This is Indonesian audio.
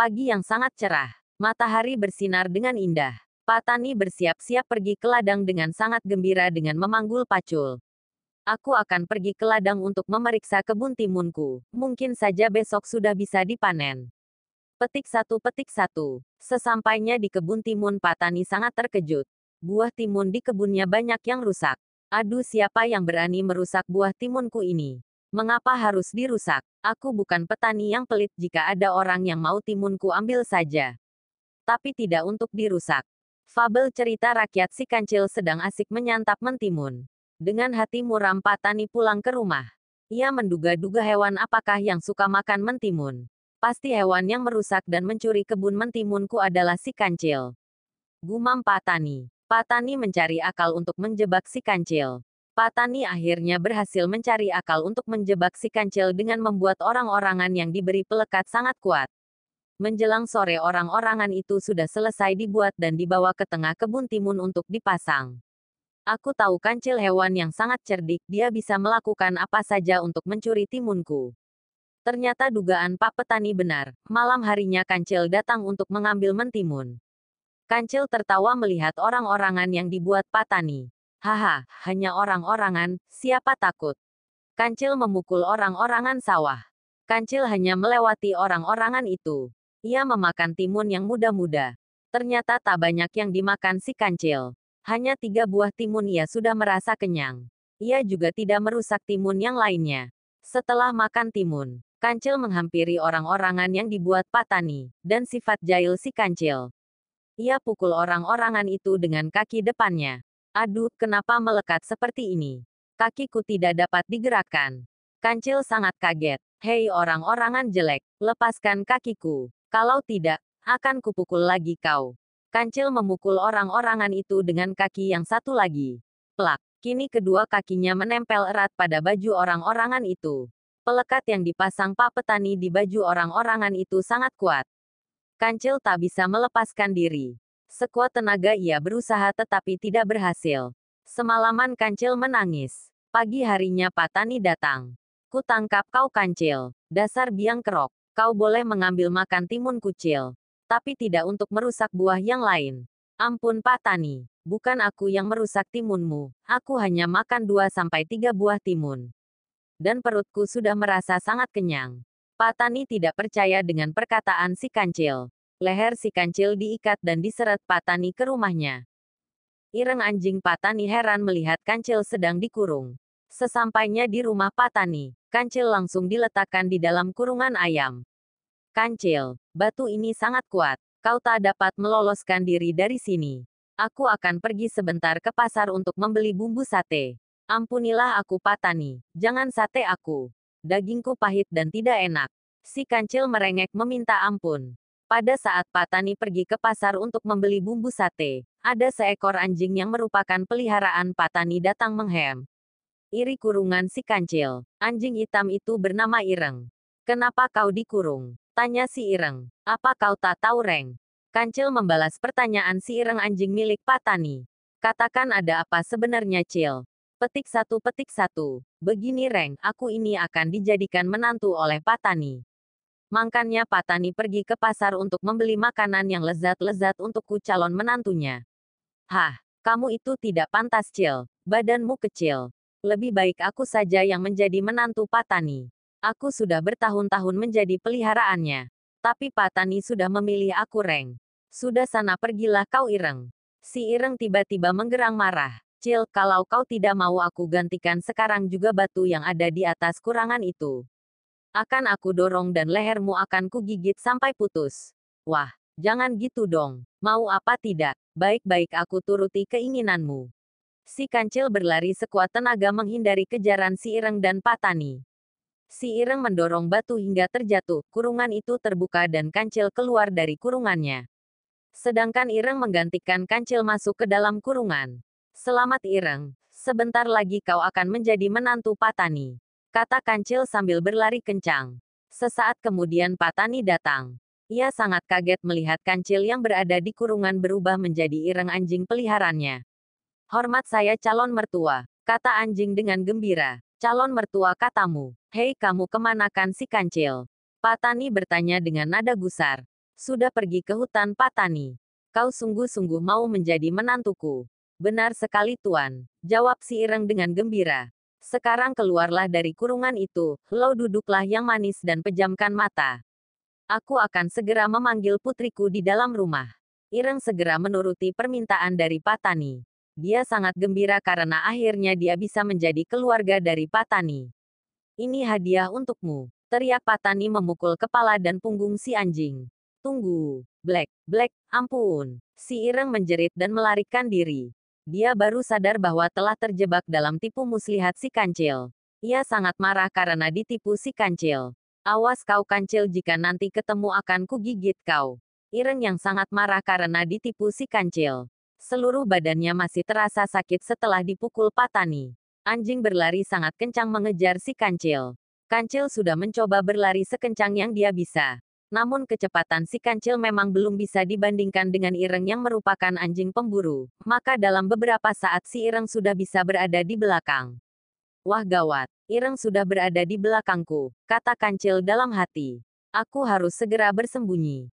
Pagi yang sangat cerah. Matahari bersinar dengan indah. Patani bersiap-siap pergi ke ladang dengan sangat gembira dengan memanggul pacul. Aku akan pergi ke ladang untuk memeriksa kebun timunku. Mungkin saja besok sudah bisa dipanen. Petik satu petik satu. Sesampainya di kebun timun Patani sangat terkejut. Buah timun di kebunnya banyak yang rusak. Aduh siapa yang berani merusak buah timunku ini? Mengapa harus dirusak? Aku bukan petani yang pelit jika ada orang yang mau timunku ambil saja. Tapi tidak untuk dirusak. Fabel cerita rakyat si kancil sedang asik menyantap mentimun. Dengan hati muram Patani pulang ke rumah. Ia menduga-duga hewan apakah yang suka makan mentimun. Pasti hewan yang merusak dan mencuri kebun mentimunku adalah si kancil. Gumam Patani. Patani mencari akal untuk menjebak si kancil. Patani akhirnya berhasil mencari akal untuk menjebak si kancil dengan membuat orang-orangan yang diberi pelekat sangat kuat. Menjelang sore orang-orangan itu sudah selesai dibuat dan dibawa ke tengah kebun timun untuk dipasang. Aku tahu kancil hewan yang sangat cerdik, dia bisa melakukan apa saja untuk mencuri timunku. Ternyata dugaan Pak Petani benar, malam harinya kancil datang untuk mengambil mentimun. Kancil tertawa melihat orang-orangan yang dibuat Patani. Haha, hanya orang-orangan, siapa takut? Kancil memukul orang-orangan sawah. Kancil hanya melewati orang-orangan itu. Ia memakan timun yang muda-muda. Ternyata tak banyak yang dimakan si kancil. Hanya tiga buah timun ia sudah merasa kenyang. Ia juga tidak merusak timun yang lainnya. Setelah makan timun, Kancil menghampiri orang-orangan yang dibuat Patani, dan sifat jahil si Kancil. Ia pukul orang-orangan itu dengan kaki depannya. Aduh, kenapa melekat seperti ini? Kakiku tidak dapat digerakkan. Kancil sangat kaget. Hei orang-orangan jelek, lepaskan kakiku. Kalau tidak, akan kupukul lagi kau. Kancil memukul orang-orangan itu dengan kaki yang satu lagi. Plak. Kini kedua kakinya menempel erat pada baju orang-orangan itu. Pelekat yang dipasang Pak Petani di baju orang-orangan itu sangat kuat. Kancil tak bisa melepaskan diri. Sekuat tenaga ia berusaha tetapi tidak berhasil. Semalaman Kancil menangis. Pagi harinya Patani datang. Ku tangkap kau Kancil. Dasar biang kerok. Kau boleh mengambil makan timun kucil tapi tidak untuk merusak buah yang lain. Ampun Pak Tani, bukan aku yang merusak timunmu, aku hanya makan 2-3 buah timun. Dan perutku sudah merasa sangat kenyang. Pak Tani tidak percaya dengan perkataan si kancil. Leher si kancil diikat dan diseret Pak Tani ke rumahnya. Ireng anjing Pak Tani heran melihat kancil sedang dikurung. Sesampainya di rumah Pak Tani, kancil langsung diletakkan di dalam kurungan ayam. Kancil, batu ini sangat kuat. Kau tak dapat meloloskan diri dari sini. Aku akan pergi sebentar ke pasar untuk membeli bumbu sate. Ampunilah aku Patani, jangan sate aku. Dagingku pahit dan tidak enak. Si kancil merengek meminta ampun. Pada saat Patani pergi ke pasar untuk membeli bumbu sate, ada seekor anjing yang merupakan peliharaan Patani datang menghem. Iri kurungan si kancil. Anjing hitam itu bernama Ireng. Kenapa kau dikurung? Tanya si Ireng. Apa kau tak tahu Reng? Kancil membalas pertanyaan si Ireng anjing milik Patani. Katakan ada apa sebenarnya Cil? Petik satu petik satu. Begini Reng, aku ini akan dijadikan menantu oleh Patani. Makanya Patani pergi ke pasar untuk membeli makanan yang lezat-lezat untukku calon menantunya. Hah, kamu itu tidak pantas Cil. Badanmu kecil. Lebih baik aku saja yang menjadi menantu Patani. Aku sudah bertahun-tahun menjadi peliharaannya. Tapi Patani sudah memilih aku Reng. Sudah sana pergilah kau Ireng. Si Ireng tiba-tiba menggerang marah. Cil, kalau kau tidak mau aku gantikan sekarang juga batu yang ada di atas kurangan itu. Akan aku dorong dan lehermu akan kugigit sampai putus. Wah, jangan gitu dong. Mau apa tidak? Baik-baik aku turuti keinginanmu. Si kancil berlari sekuat tenaga menghindari kejaran si Ireng dan Patani. Si Ireng mendorong batu hingga terjatuh, kurungan itu terbuka dan kancil keluar dari kurungannya. Sedangkan Ireng menggantikan kancil masuk ke dalam kurungan. Selamat Ireng, sebentar lagi kau akan menjadi menantu Patani. Kata kancil sambil berlari kencang. Sesaat kemudian Patani datang. Ia sangat kaget melihat kancil yang berada di kurungan berubah menjadi Ireng anjing peliharannya. Hormat saya calon mertua, kata anjing dengan gembira. Calon mertua katamu, hei kamu kemanakan si kancil? Patani bertanya dengan nada gusar. Sudah pergi ke hutan Patani. Kau sungguh-sungguh mau menjadi menantuku. Benar sekali Tuan, jawab si Ireng dengan gembira. Sekarang keluarlah dari kurungan itu, lo duduklah yang manis dan pejamkan mata. Aku akan segera memanggil putriku di dalam rumah. Ireng segera menuruti permintaan dari Patani. Dia sangat gembira karena akhirnya dia bisa menjadi keluarga dari Patani. Ini hadiah untukmu. Teriak Patani memukul kepala dan punggung si anjing. Tunggu, Black, Black, ampun. Si Ireng menjerit dan melarikan diri. Dia baru sadar bahwa telah terjebak dalam tipu muslihat si kancil. Ia sangat marah karena ditipu si kancil. Awas kau kancil jika nanti ketemu akan kugigit kau. Ireng yang sangat marah karena ditipu si kancil. Seluruh badannya masih terasa sakit setelah dipukul Patani. Anjing berlari sangat kencang mengejar si kancil. Kancil sudah mencoba berlari sekencang yang dia bisa. Namun kecepatan si kancil memang belum bisa dibandingkan dengan Ireng yang merupakan anjing pemburu, maka dalam beberapa saat si Ireng sudah bisa berada di belakang. Wah gawat, Ireng sudah berada di belakangku, kata kancil dalam hati. Aku harus segera bersembunyi.